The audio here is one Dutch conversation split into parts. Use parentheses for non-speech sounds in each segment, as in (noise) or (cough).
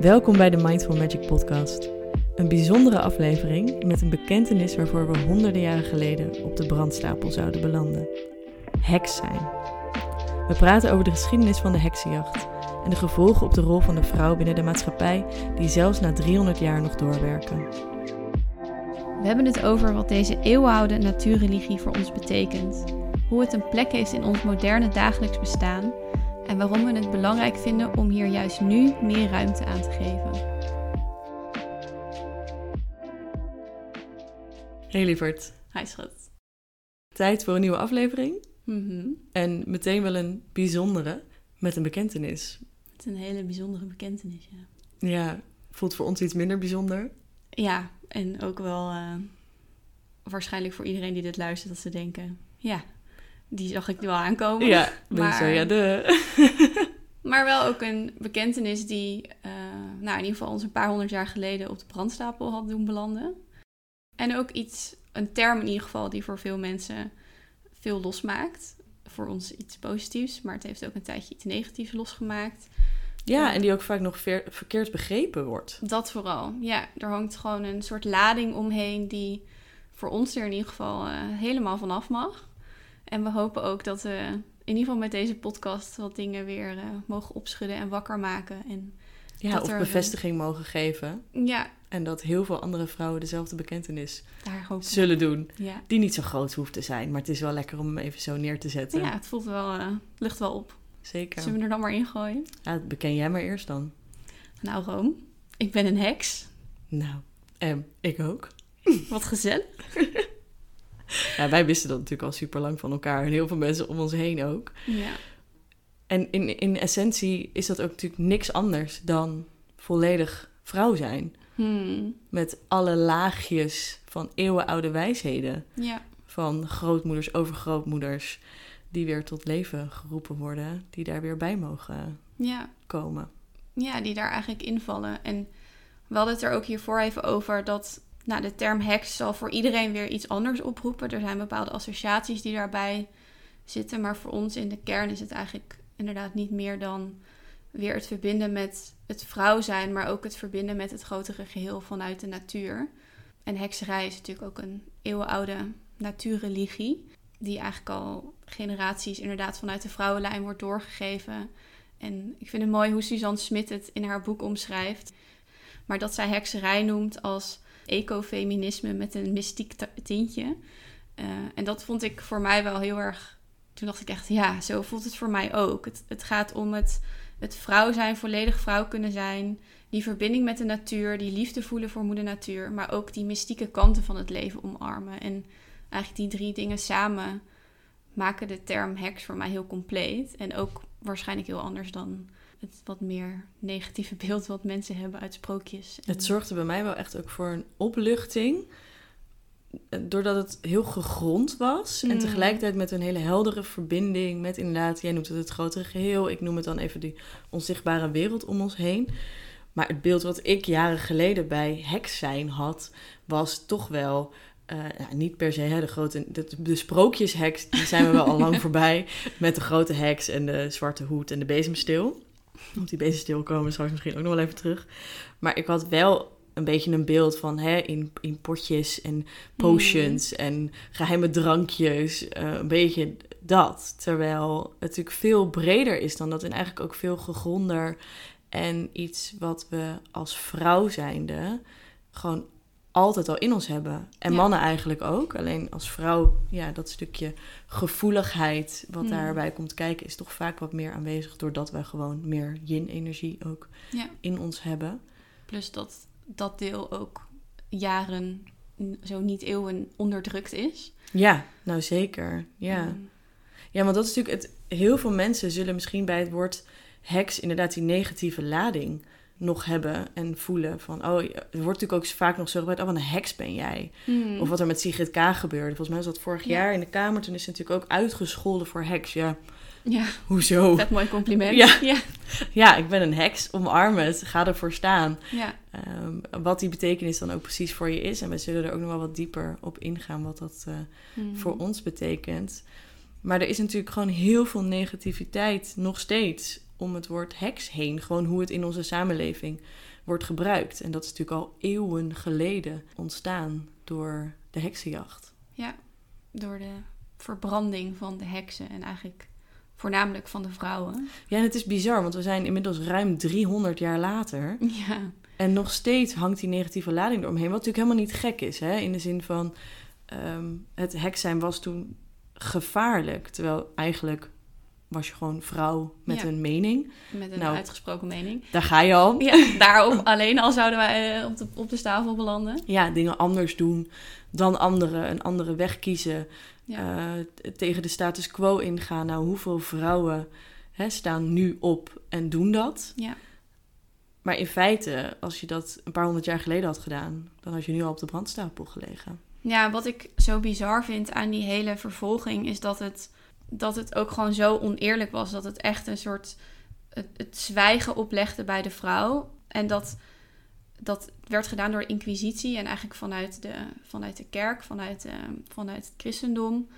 Welkom bij de Mindful Magic Podcast. Een bijzondere aflevering met een bekentenis waarvoor we honderden jaren geleden op de brandstapel zouden belanden. Heks zijn. We praten over de geschiedenis van de heksenjacht en de gevolgen op de rol van de vrouw binnen de maatschappij die zelfs na 300 jaar nog doorwerken. We hebben het over wat deze eeuwenoude natuurreligie voor ons betekent, hoe het een plek heeft in ons moderne dagelijks bestaan en waarom we het belangrijk vinden om hier juist nu meer ruimte aan te geven. Hey lieverd, Hi schat. tijd voor een nieuwe aflevering Mhm. en meteen wel een bijzondere met een bekentenis. Het is een hele bijzondere bekentenis, ja. Ja, voelt voor ons iets minder bijzonder. Ja, en ook wel eh, waarschijnlijk voor iedereen die dit luistert dat ze denken... Ja, die zag ik wel aankomen. Ja, maar- zo, ja, de. (laughs) Maar wel ook een bekentenis die, eh, nou in ieder geval ons een paar honderd jaar geleden op de brandstapel had doen belanden. En ook iets, een term in ieder geval, die voor veel mensen veel losmaakt. Voor ons iets positiefs, maar het heeft ook een tijdje iets negatiefs losgemaakt. Ja, en die ook vaak nog ver- verkeerd begrepen wordt. Dat vooral. Ja, er hangt gewoon een soort lading omheen die voor ons er in ieder geval eh, helemaal vanaf mag. En we hopen ook dat we in ieder geval met deze podcast wat dingen weer eh, mogen opschudden en wakker maken. En Ja, Dat of er- bevestiging mogen geven. ja, En dat heel veel andere vrouwen dezelfde bekentenis zullen doen. Ja. Die niet zo groot hoeft te zijn, maar het is wel lekker om hem even zo neer te zetten. ja, het voelt wel, eh lucht wel op. Zeker. Zullen we er dan maar in gooien? Ja, beken jij maar eerst dan. Nou, Room, ik ben een heks. Nou, en ik ook. (laughs) Wat gezellig. Ja, wij wisten dat natuurlijk al super lang van elkaar. En heel veel mensen om ons heen ook. Ja. En in, in essentie is dat ook natuurlijk niks anders dan volledig vrouw zijn. Hmm. Met alle laagjes van eeuwenoude wijsheden. Ja. Van grootmoeders, overgrootmoeders. Die weer tot leven geroepen worden. Die daar weer bij mogen Ja. komen. ja, die daar eigenlijk invallen. En we hadden het er ook hiervoor even over dat nou, de term heks zal voor iedereen weer iets anders oproepen. Er zijn bepaalde associaties die daarbij zitten. Maar voor ons in de kern is het eigenlijk inderdaad niet meer dan weer het verbinden met het vrouw zijn, maar ook het verbinden met het grotere geheel vanuit de natuur. En hekserij is natuurlijk ook een eeuwenoude natuurreligie, die eigenlijk al generaties inderdaad vanuit de vrouwenlijn wordt doorgegeven. En ik vind het mooi hoe Suzanne Smit het in haar boek omschrijft. Maar dat zij hekserij noemt als ecofeminisme met een mystiek tintje. Eh, en dat vond ik voor mij wel heel erg. Toen dacht ik echt, ja, zo voelt het voor mij ook. Het, het gaat om het, het vrouw zijn, volledig vrouw kunnen zijn. Die verbinding met de natuur, die liefde voelen voor moeder natuur. Maar ook die mystieke kanten van het leven omarmen. En eigenlijk die drie dingen samen maken de term heks voor mij heel compleet. En ook waarschijnlijk heel anders dan het wat meer negatieve (laughs) beeld wat mensen hebben uit sprookjes. Het zorgde bij mij wel echt ook voor een opluchting. Eh, Doordat het heel gegrond was. En Mm. tegelijkertijd met een hele heldere verbinding. Met inderdaad, jij noemt het het grotere geheel. Ik noem het dan even die onzichtbare wereld om ons heen. Maar het beeld wat ik jaren geleden bij heks zijn had, was toch wel. Eh, niet per se hè, de grote. De, de sprookjesheks, die zijn we wel al lang (laughs) voorbij. Met de grote heks en de zwarte hoed en de bezemsteel. Op die bezemsteel komen we straks misschien ook nog wel even terug. Maar ik had wel een beetje een beeld van hè, in, in potjes en potions en geheime drankjes. eh, een beetje dat. Terwijl het natuurlijk veel breder is dan dat. En eigenlijk ook veel gegronder. En iets wat we als vrouw zijnde gewoon altijd al in ons hebben. En Ja. mannen eigenlijk ook. Alleen als vrouw, ja, dat stukje gevoeligheid wat Hmm. daarbij komt kijken... is toch vaak wat meer aanwezig... doordat we gewoon meer yin-energie ook Ja. in ons hebben. Plus dat dat deel ook jaren, zo niet eeuwen, onderdrukt is. Ja, nou zeker. Ja. Mm. ja, want dat is natuurlijk het... Heel veel mensen zullen misschien bij het woord heks... inderdaad die negatieve lading nog hebben en voelen van... oh, er wordt natuurlijk ook vaak nog zo gebruikt... oh, wat een heks ben jij. Mm. Of wat er met Sigrid K. gebeurde. Volgens mij was dat vorig Ja. jaar in de Kamer. Toen is ze natuurlijk ook uitgescholden voor heks. Ja, Ja, hoezo? vet mooi compliment. Ja. ja. Ja, ik ben een heks. Omarm het. Ga ervoor staan. ja. ehm, wat die betekenis dan ook precies voor je is. En we zullen er ook nog wel wat dieper op ingaan wat dat eh, Mhm. voor ons betekent. Maar er is natuurlijk gewoon heel veel negativiteit nog steeds om het woord heks heen. Gewoon hoe het in onze samenleving wordt gebruikt. En dat is natuurlijk al eeuwen geleden ontstaan door de heksenjacht. Ja, door de verbranding van de heksen en eigenlijk voornamelijk van de vrouwen. Ja, en het is bizar, want we zijn inmiddels ruim 300 jaar later. Ja, En nog steeds hangt die negatieve lading eromheen. Wat natuurlijk helemaal niet gek is, hè? in de zin van ehm, het heks zijn was toen gevaarlijk. Terwijl eigenlijk was je gewoon vrouw met Ja. een mening. met een Nou. uitgesproken mening. Daar ga je al. Ja, (laughs) daarom alleen al zouden wij eh, op de, op de tafel belanden. Ja, dingen anders doen dan anderen. Een andere weg kiezen. Ja. eh, tegen de status quo ingaan. Nou, hoeveel vrouwen hè, staan nu op en doen dat? ja. Maar in feite, als je dat een paar honderd jaar geleden had gedaan, dan had je nu al op de brandstapel gelegen. Ja, wat ik zo bizar vind aan die hele vervolging is dat het, dat het ook gewoon zo oneerlijk was. Dat het echt een soort het, zwijgen oplegde bij de vrouw. En dat, dat werd gedaan door de inquisitie en eigenlijk vanuit de, vanuit de kerk, vanuit, eh, vanuit het christendom.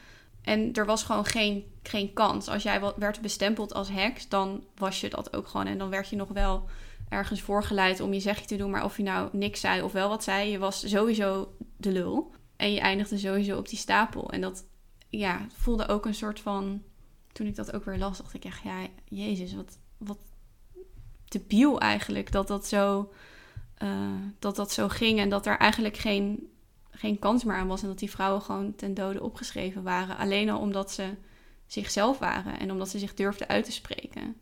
En er was gewoon geen, geen kans. Als jij werd bestempeld als heks, dan was je dat ook gewoon. En dan werd je nog wel ergens voorgeleid om je zegje te doen. Maar of je nou niks zei of wel wat zei, je was sowieso de lul. En je eindigde sowieso op die stapel. En dat ja, voelde ook een soort van... Toen ik dat ook weer las, dacht ik echt... Ja, jezus, wat, wat debiel eigenlijk dat dat zo, eh, dat dat zo ging. En dat er eigenlijk geen, geen kans meer aan was. En dat die vrouwen gewoon ten dode opgeschreven waren. Alleen al omdat ze zichzelf waren. En omdat ze zich durfden uit te spreken.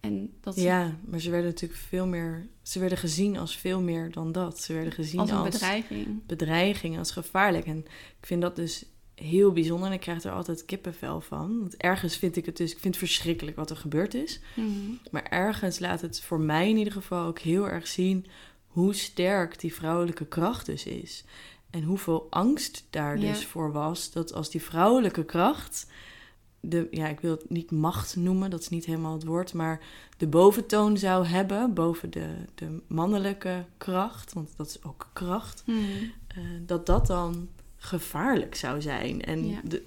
En dat ze- Ja, maar ze werden natuurlijk veel meer. Ze werden gezien als veel meer dan dat. Ze werden gezien als als, een bedreiging. bedreiging, als gevaarlijk. En ik vind dat dus heel bijzonder. En ik krijg er altijd kippenvel van. Want ergens vind ik het dus. Ik vind het verschrikkelijk wat er gebeurd is. Mhm. Maar ergens laat het voor mij in ieder geval ook heel erg zien hoe sterk die vrouwelijke kracht dus is. En hoeveel angst daar Ja. dus voor was. Dat als die vrouwelijke kracht. De, ja, ik wil het niet macht noemen, dat is niet helemaal het woord. Maar de boventoon zou hebben boven de, de mannelijke kracht. Want dat is ook kracht. Mhm. eh, dat dat dan gevaarlijk zou zijn. En Ja. de,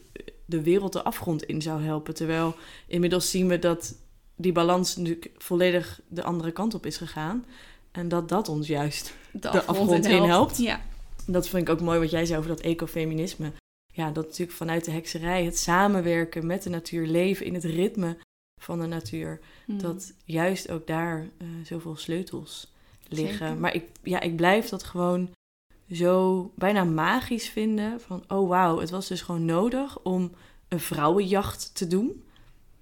de wereld de afgrond in zou helpen. Terwijl inmiddels zien we dat die balans natuurlijk volledig de andere kant op is gegaan. En dat dat ons juist. De, afgrond in in helpt. Ja, Dat vind ik ook mooi wat jij zei over dat ecofeminisme. Ja, dat natuurlijk vanuit de hekserij, het samenwerken met de natuur, leven in het ritme van de natuur. Mhm. Dat juist ook daar eh, zoveel sleutels liggen. Zeker. Maar ik, ja, ik blijf dat gewoon zo bijna magisch vinden. Van, oh wauw, het was dus gewoon nodig om een vrouwenjacht te doen.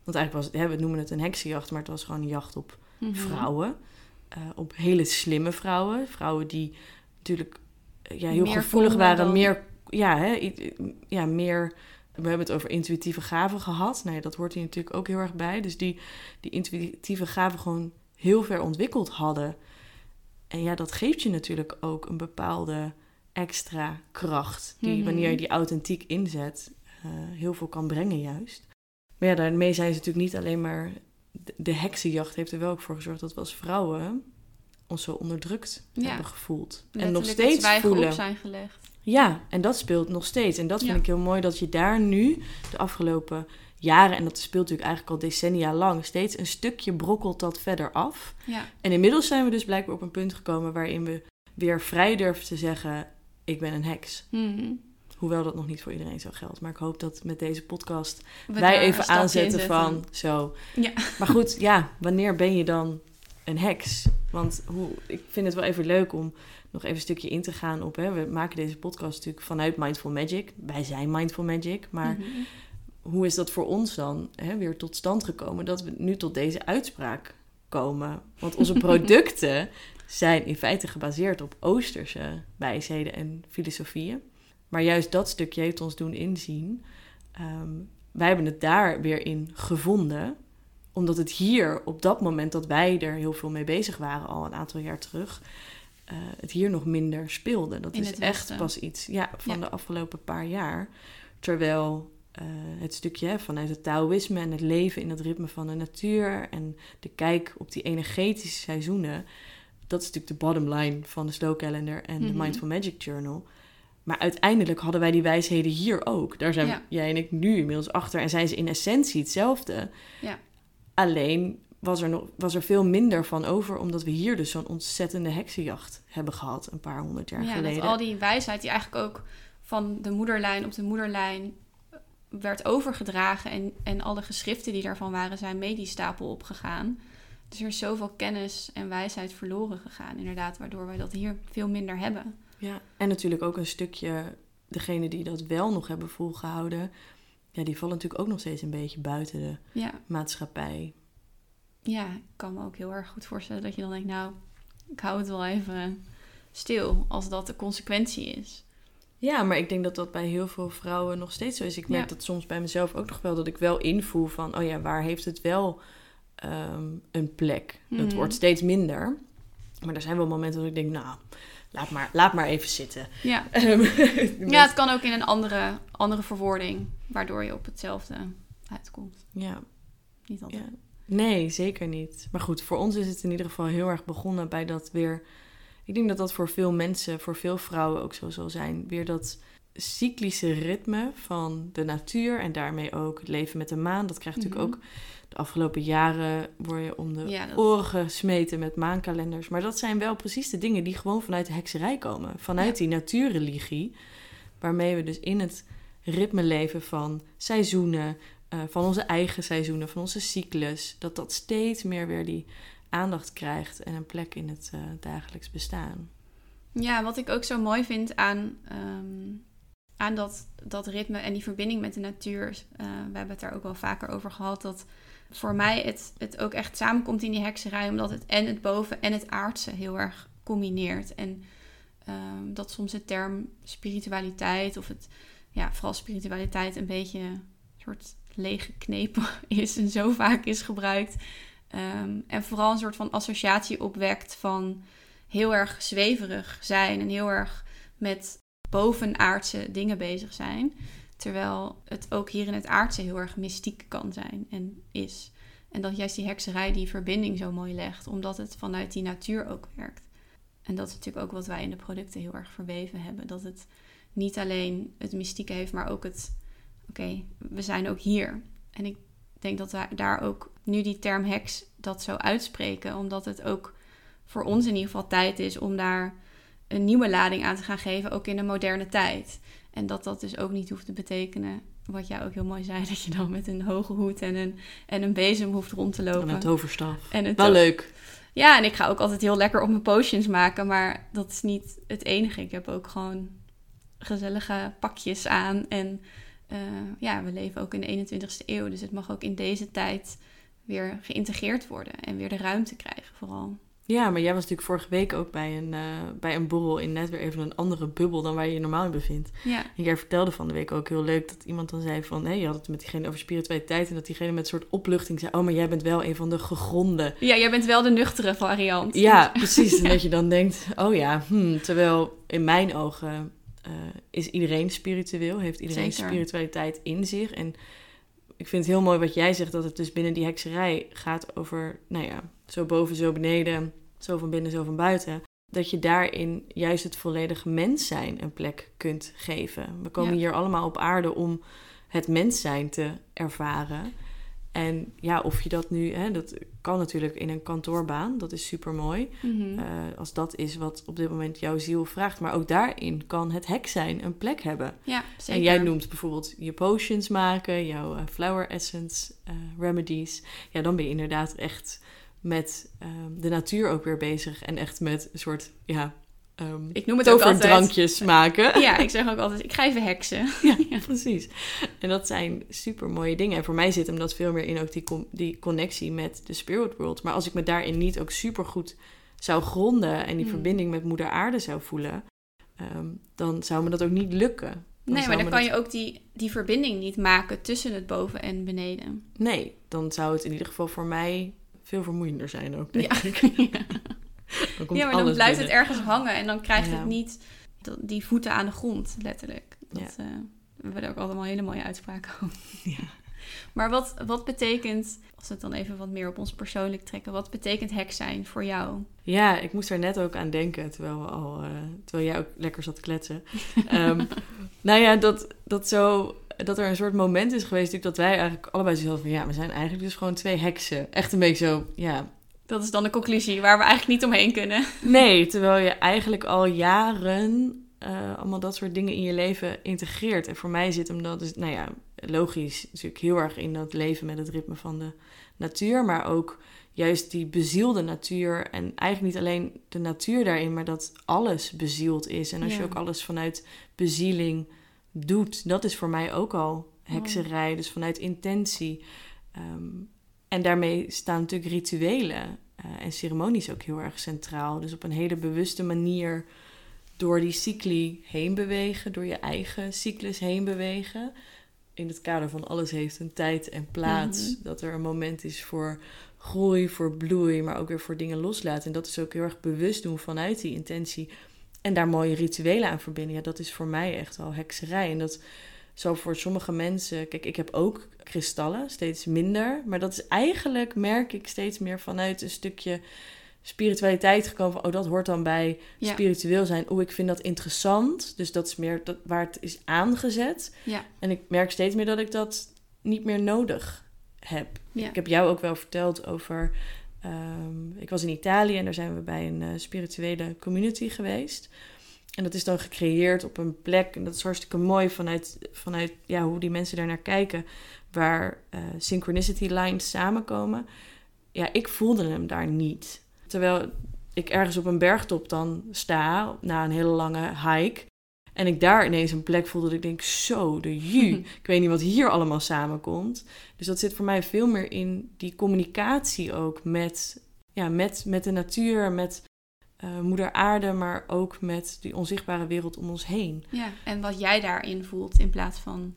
Want eigenlijk was het, hè, we noemen het een heksenjacht, maar het was gewoon een jacht op Mhm. vrouwen. eh, op hele slimme vrouwen. Vrouwen die natuurlijk eh, ja, heel Meer gevoelig waren. dan- Meer, ja, hè, ja, meer... We hebben het over intuïtieve gaven gehad. Nee, dat hoort hier natuurlijk ook heel erg bij. Dus die, die intuïtieve gaven gewoon heel ver ontwikkeld hadden. En ja, dat geeft je natuurlijk ook een bepaalde extra kracht. Die Mhm. wanneer je die authentiek inzet, eh, heel veel kan brengen juist. Maar ja, daarmee zijn ze natuurlijk niet alleen maar... De, de heksenjacht heeft er wel ook voor gezorgd dat we als vrouwen ons zo onderdrukt Ja. hebben gevoeld. en nog steeds voelen. zijn gelegd. Ja, en dat speelt nog steeds. En dat vind Ja. ik heel mooi dat je daar nu de afgelopen jaren, en dat speelt natuurlijk eigenlijk al decennia lang, steeds een stukje brokkelt dat verder af. Ja, En inmiddels zijn we dus blijkbaar op een punt gekomen waarin we weer vrij durven te zeggen: Ik ben een heks. Mhm. Hoewel dat nog niet voor iedereen zo geldt. Maar ik hoop dat met deze podcast We wij even aanzetten van zo. Ja. Maar goed, ja, wanneer ben je dan een heks? Want hoe, ik vind het wel even leuk om nog even een stukje in te gaan op. Hè, we maken deze podcast natuurlijk vanuit Mindful Magic. Wij zijn Mindful Magic. Maar Mhm. hoe is dat voor ons dan hè, weer tot stand gekomen dat we nu tot deze uitspraak komen? Want onze (laughs) producten zijn in feite gebaseerd op Oosterse wijsheden en filosofieën. Maar juist dat stukje heeft ons doen inzien. ehm, wij hebben het daar weer in gevonden omdat het hier, op dat moment dat wij er heel veel mee bezig waren, al een aantal jaar terug, eh, het hier nog minder speelde. Dat In is echt Westen. pas iets ja, van Ja. de afgelopen paar jaar. Terwijl eh, het stukje hè, vanuit het Taoïsme en het leven in het ritme van de natuur en de kijk op die energetische seizoenen, dat is natuurlijk de bottom line van de Slow Calendar en de Mhm. Mindful Magic Journal. Maar uiteindelijk hadden wij die wijsheden hier ook. Daar zijn Ja. jij en ik nu inmiddels achter. En zijn ze in essentie hetzelfde. Ja. Alleen was er, nog, was er veel minder van over... omdat we hier dus zo'n ontzettende heksenjacht hebben gehad... een paar honderd jaar ja, geleden. al die wijsheid die eigenlijk ook van de moederlijn op de moederlijn werd overgedragen. En, en alle geschriften die daarvan waren, zijn mee die stapel opgegaan. Dus er is zoveel kennis en wijsheid verloren gegaan, inderdaad, waardoor wij dat hier veel minder hebben. Ja, en natuurlijk ook een stukje... degene die dat wel nog hebben volgehouden... ja, die vallen natuurlijk ook nog steeds een beetje buiten de Ja, maatschappij. Ja, ik kan me ook heel erg goed voorstellen dat je dan denkt, nou, ik hou het wel even stil als dat de consequentie is. Ja, maar ik denk dat dat bij heel veel vrouwen nog steeds zo is. Ik merk Ja. dat soms bij mezelf ook nog wel dat ik wel invoel van, oh ja, waar heeft het wel ehm, een plek? Dat Mhm. wordt steeds minder. Maar er zijn wel momenten dat ik denk, nou, laat maar, laat maar even zitten. Ja. (laughs) Ja, het kan ook in een andere, andere verwoording, waardoor je op hetzelfde uitkomt. ja, Niet altijd. ja. Nee, zeker niet. Maar goed, voor ons is het in ieder geval heel erg begonnen bij dat weer. Ik denk dat dat voor veel mensen, voor veel vrouwen ook zo zal zijn. Weer dat cyclische ritme van de natuur en daarmee ook het leven met de maan. Dat krijgt natuurlijk Mhm. ook de afgelopen jaren word je om de Ja, dat- oren gesmeten met maankalenders. Maar dat zijn wel precies de dingen die gewoon vanuit de hekserij komen. Vanuit die natuurreligie. Waarmee we dus in het ritme leven van seizoenen, eh, van onze eigen seizoenen, van onze cyclus. Dat dat steeds meer weer die aandacht krijgt en een plek in het eh, dagelijks bestaan. Ja, wat ik ook zo mooi vind aan, ehm, aan dat, dat ritme en die verbinding met de natuur. eh, we hebben het daar ook wel vaker over gehad. Dat voor mij het, het ook echt samenkomt in die hekserij. Omdat het en het boven en het aardse heel erg combineert. En ehm, dat soms de term spiritualiteit of het, ja, vooral spiritualiteit een beetje soort leeggeknepen (laughs) is en zo vaak is gebruikt. Ehm, en vooral een soort van associatie opwekt van heel erg zweverig zijn en heel erg met bovenaardse dingen bezig zijn. Terwijl het ook hier in het aardse heel erg mystiek kan zijn en is. En dat juist die hekserij die verbinding zo mooi legt, omdat het vanuit die natuur ook werkt. En dat is natuurlijk ook wat wij in de producten heel erg verweven hebben. Dat het niet alleen het mystieke heeft, maar ook het, oké, we zijn ook hier. En ik denk dat wij daar ook nu die term heks dat zo uitspreken, omdat het ook voor ons in ieder geval tijd is om daar een nieuwe lading aan te gaan geven, ook in de moderne tijd. En dat dat dus ook niet hoeft te betekenen, wat jij ook heel mooi zei, (laughs) dat je dan met een hoge hoed en een, en een bezem hoeft rond te En lopen. een toverstaf. En het Wel leuk. Ja, en ik ga ook altijd heel lekker op mijn potions maken, maar dat is niet het enige. Ik heb ook gewoon gezellige pakjes aan. En eh, ja, we leven ook in de 21ste eeuw, dus het mag ook in deze tijd weer geïntegreerd worden en weer de ruimte krijgen vooral. Ja, maar jij was natuurlijk vorige week ook bij een, eh, bij een borrel in net weer even een andere bubbel dan waar je je normaal in bevindt. Ja, En jij vertelde van de week ook heel leuk dat iemand dan zei van... hé, je had het met diegene over spiritualiteit... en dat diegene met een soort opluchting zei... oh, maar jij bent wel een van de gegronde. ja jij bent wel de nuchtere variant. Ja, precies. En dat je dan denkt, oh ja, hmm, terwijl in mijn ogen... eh, is iedereen spiritueel, heeft iedereen Zeker. spiritualiteit in zich. En ik vind het heel mooi wat jij zegt... dat het dus binnen die hekserij gaat over... nou ja, zo boven, zo beneden... zo van binnen, zo van buiten dat je daarin juist het volledige mens zijn een plek kunt geven. We komen Ja. hier allemaal op aarde om het mens zijn te ervaren. En ja, of je dat nu, hè, dat kan natuurlijk in een kantoorbaan, dat is super mooi. Mhm. als dat is wat op dit moment jouw ziel vraagt. Maar ook daarin kan het hek zijn een plek hebben. ja, zeker. En jij noemt bijvoorbeeld je potions maken, jouw eh, flower essence eh, remedies. Ja, dan ben je inderdaad echt met ehm, de natuur ook weer bezig. En echt met een soort, ja, ehm Ik noem het ook altijd. maken. (laughs) Ja, ik zeg ook altijd, ik ga even heksen. (laughs) Ja, precies. En dat zijn super mooie dingen. En voor mij zit hem dat veel meer in ook die, die connectie met de spirit world. Maar als ik me daarin niet ook super goed zou gronden en die Hmm. verbinding met moeder aarde zou voelen, ehm, dan zou me dat ook niet lukken. Dan Nee, maar dan kan dat- je ook die, die verbinding niet maken tussen het boven en beneden. Nee, dan zou het in ieder geval voor mij veel vermoeiender zijn ook, denk Ja. ik. (laughs) Dan komt ja, maar dan blijft binnen. het ergens hangen en dan krijgt Ja. het niet die voeten aan de grond, letterlijk. Dat, Ja. eh, we hebben ook allemaal hele mooie uitspraken over. Maar wat, wat betekent, als we het dan even wat meer op ons persoonlijk trekken, wat betekent heks zijn voor jou? Ja, ik moest er net ook aan denken, terwijl, we al, uh, terwijl jij ook lekker zat te kletsen. um, (laughs) nou ja, dat, dat, zo, dat er een soort moment is geweest dat wij eigenlijk allebei zelf van... ja, we zijn eigenlijk dus gewoon twee heksen. Echt een beetje zo, ja... Dat is dan de conclusie waar we eigenlijk niet omheen kunnen. (laughs) Nee, terwijl je eigenlijk al jaren uh, allemaal dat soort dingen in je leven integreert. En voor mij zit hem dat, dus, nou ja, logisch natuurlijk heel erg in dat leven met het ritme van de natuur, maar ook juist die bezielde natuur. En eigenlijk niet alleen de natuur daarin, maar dat alles bezield is. En als je ook alles vanuit bezieling doet, dat is voor mij ook al hekserij, dus vanuit intentie. Um, en daarmee staan natuurlijk rituelen uh, en ceremonies ook heel erg centraal. Dus op een hele bewuste manier door die cycli heen bewegen, door je eigen cyclus heen bewegen. In het kader van alles heeft een tijd en plaats. Mhm. Dat er een moment is voor groei, voor bloei, maar ook weer voor dingen loslaten. En dat is ook heel erg bewust doen vanuit die intentie. En daar mooie rituelen aan verbinden. Ja, dat is voor mij echt al hekserij. En dat zo voor sommige mensen. Kijk, ik heb ook kristallen, steeds minder. Maar dat is eigenlijk, merk ik steeds meer vanuit een stukje spiritualiteit gekomen van, oh, dat hoort dan bij spiritueel zijn. Oh, ik vind dat interessant. Dus dat is meer dat, waar het is aangezet. Ja. En ik merk steeds meer dat ik dat niet meer nodig heb. Ik heb jou ook wel verteld over... Um, ik was in Italië en daar zijn we bij een uh, spirituele community geweest. En dat is dan gecreëerd op een plek, en dat is hartstikke mooi vanuit, vanuit ja, hoe die mensen daar naar kijken, waar uh, synchronicity lines samenkomen. Ja, ik voelde hem daar niet. Terwijl ik ergens op een bergtop dan sta, na een hele lange hike. En ik daar ineens een plek voelde dat ik denk, zo, de ju. (laughs) ik weet niet wat hier allemaal samenkomt. Dus dat zit voor mij veel meer in die communicatie ook met, ja, met, met de natuur, met uh, moeder aarde, maar ook met die onzichtbare wereld om ons heen. Ja, en wat jij daarin voelt in plaats van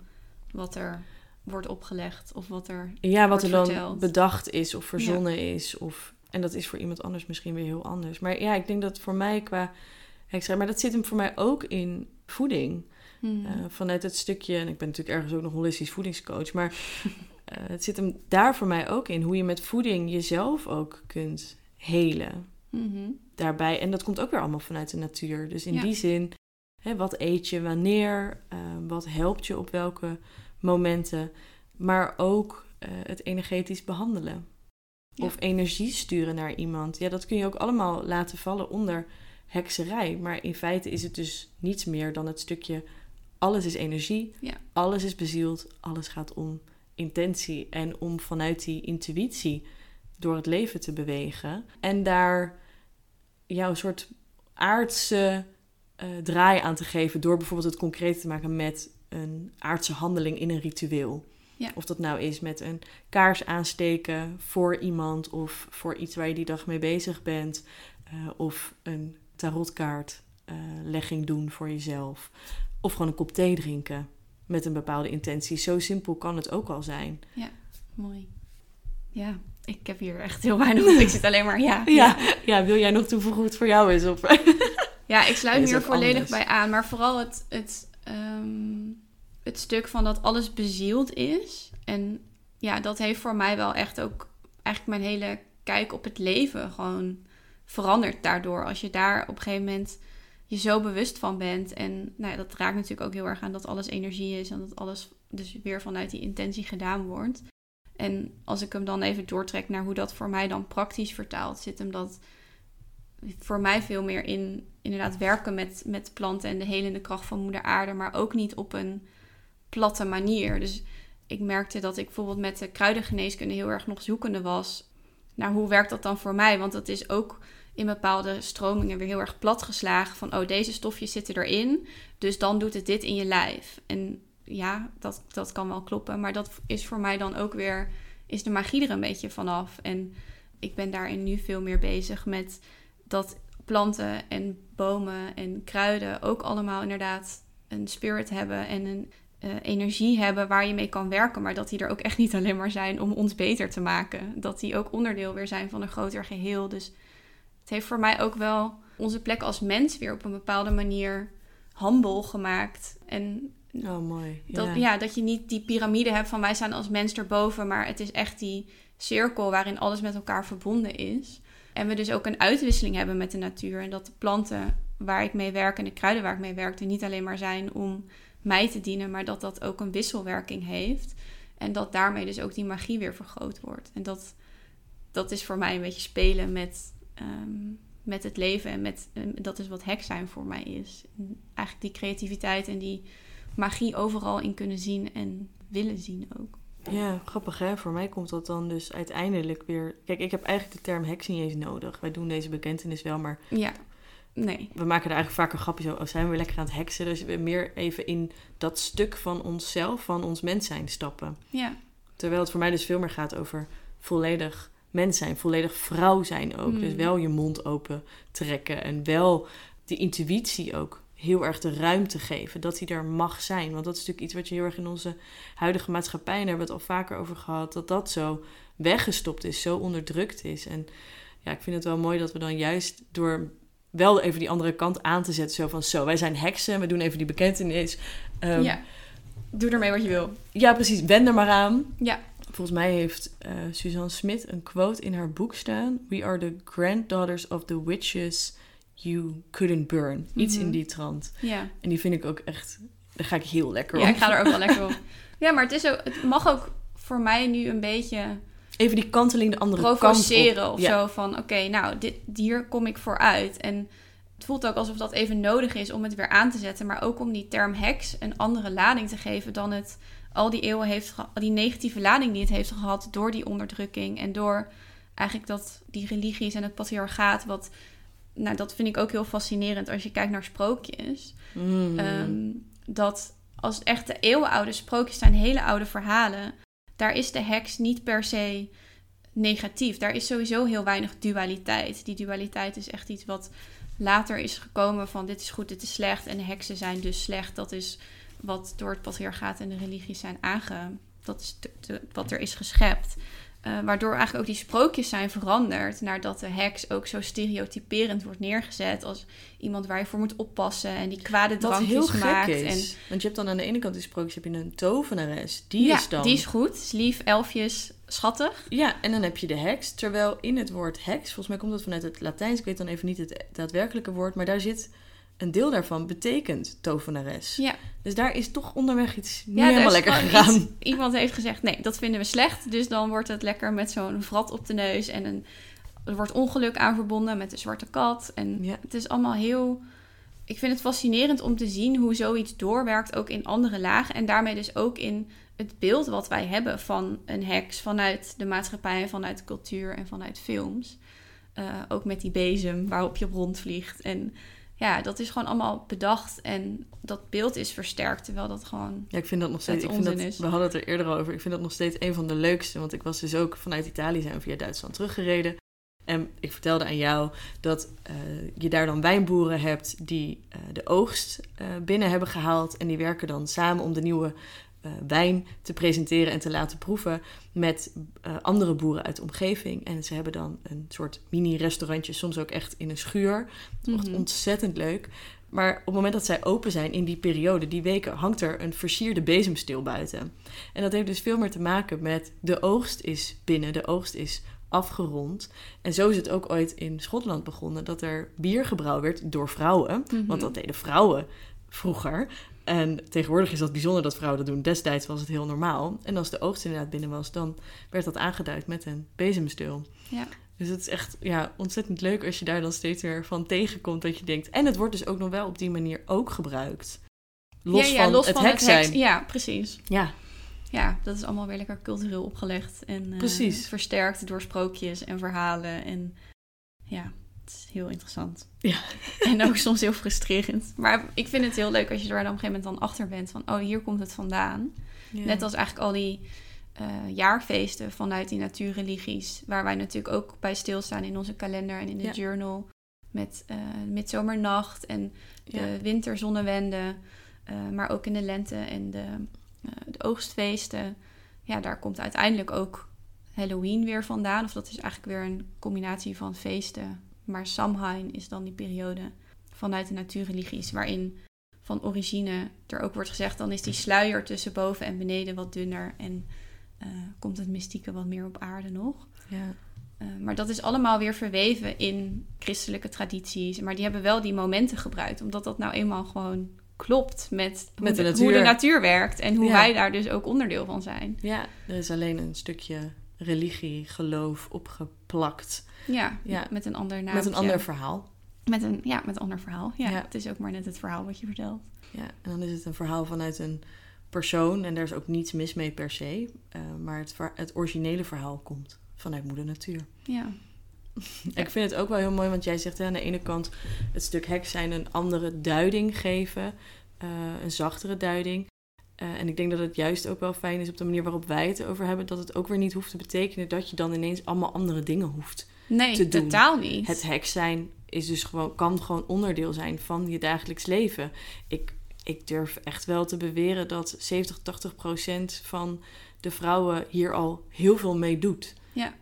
wat er wordt opgelegd of wat er Ja, wat er dan bedacht is of verzonnen is of en dat is voor iemand anders misschien weer heel anders. Maar ja, ik denk dat voor mij qua hekserij... Maar dat zit hem voor mij ook in voeding. Hmm. Uh, vanuit het stukje... En ik ben natuurlijk ergens ook nog holistisch voedingscoach. Maar uh, (laughs) het zit hem daar voor mij ook in. Hoe je met voeding jezelf ook kunt helen. Mm-hmm. Daarbij. En dat komt ook weer allemaal vanuit de natuur. Dus in die zin... Hè, wat eet je wanneer? Uh, wat helpt je op welke momenten? Maar ook het energetisch behandelen. Of energie sturen naar iemand. Ja, dat kun je ook allemaal laten vallen onder hekserij. Maar in feite is het dus niets meer dan het stukje... alles is energie, ja. alles is bezield, alles gaat om intentie. En om vanuit die intuïtie door het leven te bewegen. En daar jouw soort aardse uh, draai aan te geven... door bijvoorbeeld het concreet te maken met een aardse handeling in een ritueel. Of dat nou is met een kaars aansteken voor iemand of voor iets waar je die dag mee bezig bent. Uh, of een tarotkaartlegging uh, doen voor jezelf. Of gewoon een kop thee drinken met een bepaalde intentie. Zo simpel kan het ook al zijn. Ja, mooi. Ja, ik heb hier echt heel weinig op. Ik zit alleen maar, ja. Ja, ja. wil jij nog toevoegen hoe het voor jou is? Of... (laughs) ja, ik sluit me hier volledig bij aan. Maar vooral het, het um het stuk van dat alles bezield is. En ja, dat heeft voor mij wel echt ook eigenlijk mijn hele kijk op het leven gewoon veranderd daardoor. Als je daar op een gegeven moment je zo bewust van bent. En nou ja, dat raakt natuurlijk ook heel erg aan dat alles energie is en dat alles dus weer vanuit die intentie gedaan wordt. En als ik hem dan even doortrek naar hoe dat voor mij dan praktisch vertaalt, zit hem dat voor mij veel meer in inderdaad werken met, met planten en de helende kracht van moeder aarde, maar ook niet op een platte manier. Dus ik merkte dat ik bijvoorbeeld met de kruidengeneeskunde heel erg nog zoekende was naar hoe werkt dat dan voor mij. Want dat is ook in bepaalde stromingen weer heel erg platgeslagen van oh deze stofjes zitten erin, dus dan doet het dit in je lijf. En ja, dat, dat kan wel kloppen, maar dat is voor mij dan ook weer, is de magie er een beetje vanaf. En ik ben daarin nu veel meer bezig met dat planten en bomen en kruiden ook allemaal inderdaad een spirit hebben en een uh, energie hebben waar je mee kan werken. Maar dat die er ook echt niet alleen maar zijn om ons beter te maken. Dat die ook onderdeel weer zijn van een groter geheel. Dus het heeft voor mij ook wel onze plek als mens weer op een bepaalde manier humble gemaakt. En Oh, mooi. Dat, ja. ja. dat je niet die piramide hebt van wij staan als mens erboven, maar het is echt die cirkel waarin alles met elkaar verbonden is. En we dus ook een uitwisseling hebben met de natuur. En dat de planten waar ik mee werk en de kruiden waar ik mee werk, er niet alleen maar zijn om mij te dienen, maar dat dat ook een wisselwerking heeft. En dat daarmee dus ook die magie weer vergroot wordt. En dat, dat is voor mij een beetje spelen met, ehm, met het leven. En met, eh, dat is wat hek zijn voor mij is. En eigenlijk die creativiteit en die magie overal in kunnen zien en willen zien ook. Ja, grappig hè. Voor mij komt dat dan dus uiteindelijk weer... Kijk, ik heb eigenlijk de term heks niet eens nodig. Wij doen deze bekentenis wel, maar Ja, nee. we maken er eigenlijk vaker grapjes over. Oh, zijn we weer lekker aan het heksen? Dus we meer even in dat stuk van onszelf, van ons mens zijn stappen. Ja, Terwijl het voor mij dus veel meer gaat over volledig mens zijn, volledig vrouw zijn ook. Mm. Dus wel je mond open trekken en wel die intuïtie ook heel erg de ruimte geven. Dat die er mag zijn. Want dat is natuurlijk iets wat je heel erg in onze huidige maatschappij, en daar hebben we het al vaker over gehad, dat dat zo weggestopt is, zo onderdrukt is. En ja, ik vind het wel mooi dat we dan juist door wel even die andere kant aan te zetten, zo van zo, wij zijn heksen, we doen even die bekentenis. Ehm, ja. Doe ermee wat je wil. ja, precies. Wend er maar aan. Ja. Volgens mij heeft eh, Suzanne Smith een quote in haar boek staan. We are the granddaughters of the witches you couldn't burn. Iets Mhm. in die trant. Ja. En die vind ik ook echt... Daar ga ik heel lekker ja, op. ik ga er ook wel lekker op. (laughs) Ja, maar het, is ook, het mag ook voor mij nu een beetje Even die kanteling de andere provoceren kant op. of Ja. zo. Van oké, nou, dit, hier kom ik voor uit. En het voelt ook alsof dat even nodig is om het weer aan te zetten. Maar ook om die term heks een andere lading te geven dan het al die eeuwen heeft gehad. Die negatieve lading die het heeft gehad door die onderdrukking. En door eigenlijk dat die religies en het patriarchaat. Wat, nou, dat vind ik ook heel fascinerend als je kijkt naar sprookjes. Mm. Ehm, dat als het echte eeuwenoude sprookjes zijn, hele oude verhalen, daar is de heks niet per se negatief. Daar is sowieso heel weinig dualiteit. Die dualiteit is echt iets wat later is gekomen van dit is goed, dit is slecht en de heksen zijn dus slecht. Dat is wat door het patriarchaat en de religies zijn aange... Dat is de- de- wat er is geschept. Eh, waardoor eigenlijk ook die sprookjes zijn veranderd. Nadat de heks ook zo stereotyperend wordt neergezet. Als iemand waar je voor moet oppassen. En die kwade Wat drankjes heel gek maakt. is. En, Want je hebt dan aan de ene kant die sprookjes, heb je een tovenares. Die ja, is dan... die is goed. Is lief, elfjes, schattig. Ja, en dan heb je de heks. Terwijl in het woord heks, volgens mij komt dat vanuit het Latijns. Ik weet dan even niet het daadwerkelijke woord. Maar daar zit een deel daarvan betekent tovenares. Ja, Dus daar is toch onderweg iets niet ja helemaal lekker gegaan. iets- iemand heeft gezegd, nee, dat vinden we slecht. Dus dan wordt het lekker met zo'n vrat op de neus. En een, er wordt ongeluk aan verbonden met de zwarte kat. En Ja. het is allemaal heel... Ik vind het fascinerend om te zien hoe zoiets doorwerkt ook in andere lagen. En daarmee dus ook in het beeld wat wij hebben van een heks vanuit de maatschappij vanuit de cultuur en vanuit films. Eh, ook met die bezem waarop je rondvliegt. En ja, dat is gewoon allemaal bedacht en dat beeld is versterkt. Terwijl dat gewoon... Ja, ik vind dat nog steeds. Ik vind dat, is. we hadden het er eerder al over. Ik vind dat nog steeds een van de leukste. Want ik was dus ook vanuit Italië zijn via Duitsland teruggereden. En ik vertelde aan jou dat eh, je daar dan wijnboeren hebt die eh, de oogst eh, binnen hebben gehaald. En die werken dan samen om de nieuwe eh, wijn te presenteren en te laten proeven met eh, andere boeren uit de omgeving. En ze hebben dan een soort mini-restaurantje, soms ook echt in een schuur. Echt Mhm. ontzettend leuk. Maar op het moment dat zij open zijn in die periode, die weken, hangt er een versierde bezemsteel buiten. En dat heeft dus veel meer te maken met de oogst is binnen, de oogst is afgerond. En zo is het ook ooit in Schotland begonnen dat er bier gebrouwen werd door vrouwen. Mhm. Want dat deden vrouwen vroeger. En tegenwoordig is dat bijzonder dat vrouwen dat doen. Destijds was het heel normaal. En als de oogst inderdaad binnen was, dan werd dat aangeduid met een bezemsteel. Ja. Dus het is echt ja, ontzettend leuk als je daar dan steeds weer van tegenkomt dat je denkt. En het wordt dus ook nog wel op die manier ook gebruikt. Los ja, ja, van los het van hek heks. zijn. Ja, precies. Ja, Ja, dat is allemaal weer lekker cultureel opgelegd. En eh, versterkt door sprookjes en verhalen. En ja, is heel interessant. Ja. (laughs) En ook soms heel frustrerend. Maar ik vind het heel leuk als je er dan op een gegeven moment dan achter bent. Van, oh, hier komt het vandaan. ja. Net als eigenlijk al die eh, jaarfeesten vanuit die natuurreligies. Waar wij natuurlijk ook bij stilstaan in onze kalender en in de Ja. journal. Met eh midzomernacht en de Ja. winterzonnewende. eh, maar ook in de lente en de, de oogstfeesten. Ja, daar komt uiteindelijk ook Halloween weer vandaan. Of dat is eigenlijk weer een combinatie van feesten. Maar Samhain is dan die periode vanuit de natuurreligies. Waarin van origine er ook wordt gezegd, dan is die sluier tussen boven en beneden wat dunner en eh, komt het mystieke wat meer op aarde nog. Ja. Uh, maar dat is allemaal weer verweven in christelijke tradities. Maar die hebben wel die momenten gebruikt, omdat dat nou eenmaal gewoon klopt met, Met hoe, de de, natuur. hoe de natuur werkt en hoe Ja. wij daar dus ook onderdeel van zijn. ja, er is alleen een stukje religie, geloof opgeplakt. Ja, Ja. met een ander naam. Met een ander verhaal. Met een, ja, met een ander verhaal. Ja, Ja. het is ook maar net het verhaal wat je vertelt. Ja, en dan is het een verhaal vanuit een persoon en daar is ook niets mis mee per se. eh, maar het, het originele verhaal komt vanuit moeder natuur. Ja, (laughs) Ik vind het ook wel heel mooi, want jij zegt hè, aan de ene kant het stuk heks zijn een andere duiding geven, eh, een zachtere duiding. Eh, en ik denk dat het juist ook wel fijn is op de manier waarop wij het over hebben, dat het ook weer niet hoeft te betekenen dat je dan ineens allemaal andere dingen hoeft. Nee, Te doen. totaal niet. Het heks zijn is dus gewoon, kan gewoon onderdeel zijn van je dagelijks leven. Ik, ik durf echt wel te beweren dat 70, 80 procent van de vrouwen hier al heel veel mee doet. Ja.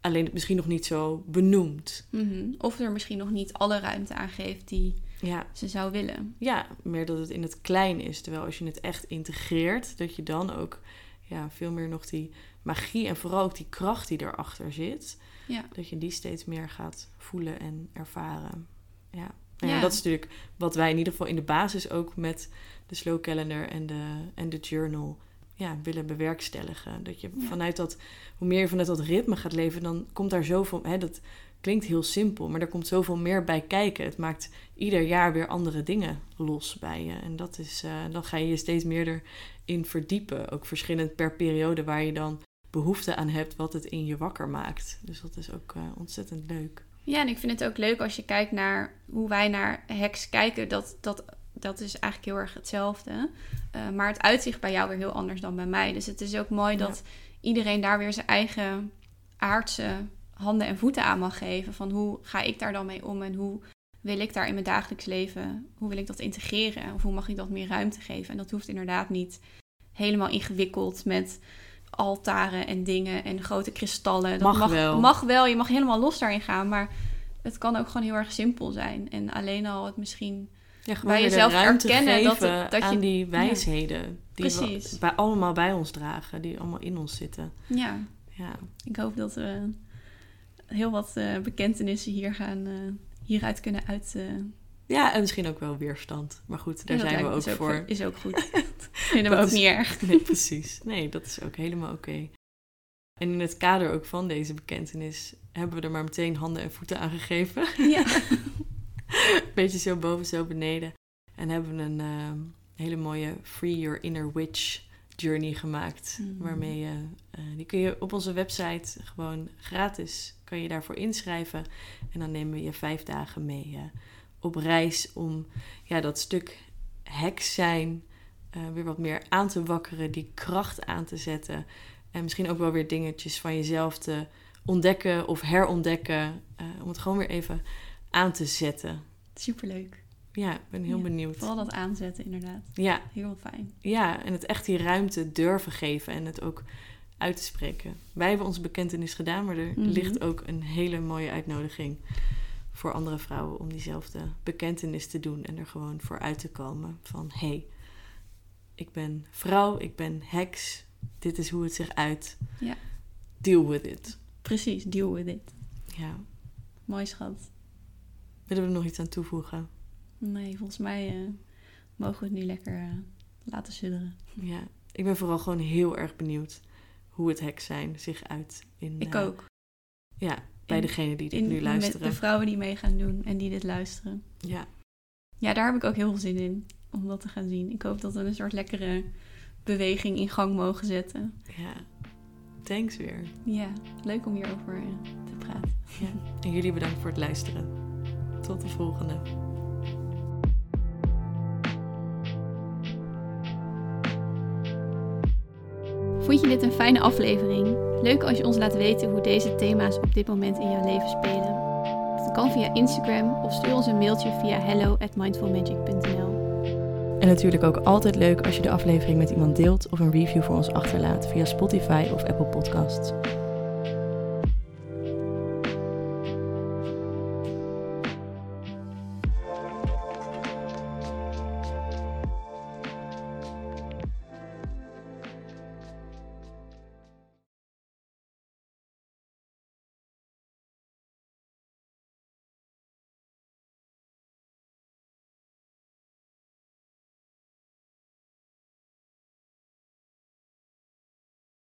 Alleen het misschien nog niet zo benoemd. Mhm. Of er misschien nog niet alle ruimte aan geeft die Ja, ze zou willen. ja, meer dat het in het klein is. Terwijl als je het echt integreert, dat je dan ook ja, veel meer nog die magie en vooral ook die kracht die erachter zit, Ja. dat je die steeds meer gaat voelen en ervaren. Ja. Nou ja, Ja. dat is natuurlijk wat wij in ieder geval in de basis ook met de slow calendar en de, en de journal ja, willen bewerkstelligen. Dat je Ja. vanuit dat, hoe meer je vanuit dat ritme gaat leven, dan komt daar zoveel, hè, dat klinkt heel simpel, maar er komt zoveel meer bij kijken. Het maakt ieder jaar weer andere dingen los bij je. En dat is, eh, dan ga je je steeds meer erin verdiepen. Ook verschillend per periode waar je dan behoefte aan hebt, wat het in je wakker maakt. Dus dat is ook eh, ontzettend leuk. Ja, en ik vind het ook leuk als je kijkt naar hoe wij naar heks kijken. Dat, dat, dat is eigenlijk heel erg hetzelfde. Eh, maar het uitzicht bij jou weer heel anders dan bij mij. Dus het is ook mooi Ja. dat iedereen daar weer zijn eigen aardse handen en voeten aan mag geven. Van hoe ga ik daar dan mee om en hoe wil ik daar in mijn dagelijks leven, hoe wil ik dat integreren? Of hoe mag ik dat meer ruimte geven? En dat hoeft inderdaad niet helemaal ingewikkeld met altaren en dingen en grote kristallen. Dat Mag wel. Mag wel, je mag helemaal los daarin gaan, maar het kan ook gewoon heel erg simpel zijn. En alleen al het misschien... Ja, Bij jezelf ruimte erkennen dat het- dat je- die wijsheden. Die Precies. we bij, allemaal bij ons dragen. Die allemaal in ons zitten. Ja, Ja, ik hoop dat we heel wat eh, bekentenissen hier gaan, eh, hieruit kunnen uit... eh, ja en misschien ook wel weerstand. Maar goed, daar dat zijn we ook lijkt me is voor. Is ook goed. (laughs) Vinden we Dat ook is- niet erg. (laughs) Nee, precies. Nee, dat is ook helemaal oké. En in het kader ook van deze bekentenis hebben we er maar meteen handen en voeten aan gegeven. Ja. (laughs) Beetje zo boven, zo beneden. En hebben we een ehm, hele mooie Free Your Inner Witch journey gemaakt. Mhm. Waarmee je, eh, die kun je op onze website gewoon gratis, kan je daarvoor inschrijven. En dan nemen we je vijf dagen mee eh, op reis om ja, dat stuk heks zijn eh, weer wat meer aan te wakkeren, die kracht aan te zetten. En misschien ook wel weer dingetjes van jezelf te ontdekken of herontdekken. eh, om het gewoon weer even aan te zetten. Superleuk. Ja, ik ben heel Ja, benieuwd. Vooral dat aanzetten, inderdaad. Ja, Heel fijn. ja, en het echt die ruimte durven geven en het ook uit te spreken. Wij hebben onze bekentenis gedaan, maar er Mhm. ligt ook een hele mooie uitnodiging voor andere vrouwen om diezelfde bekentenis te doen en er gewoon voor uit te komen van hé, hey, ik ben vrouw, ik ben heks, dit is hoe het zich uit. Ja. Deal with it. Precies, deal with it. Ja. Mooi schat. Willen we er nog iets aan toevoegen? Nee, volgens mij eh, mogen we het nu lekker eh, laten sudderen. Ja, ik ben vooral gewoon heel erg benieuwd hoe het heks zijn zich uit in. Ik eh, ook. Ja, bij degene die dit In, nu met luisteren. de vrouwen die mee gaan doen en die dit luisteren. Ja, Ja, daar heb ik ook heel veel zin in om dat te gaan zien. Ik hoop dat we een soort lekkere beweging in gang mogen zetten. ja. Thanks weer. Ja, leuk om hierover eh, te praten. Ja. En jullie bedankt voor het luisteren. Tot de volgende. Vond je dit een fijne aflevering? Leuk als je ons laat weten hoe deze thema's op dit moment in jouw leven spelen. Dat kan via Instagram of stuur ons een mailtje via hello at mindfulmagic.nl. En natuurlijk ook altijd leuk als je de aflevering met iemand deelt of een review voor ons achterlaat via Spotify of Apple Podcasts.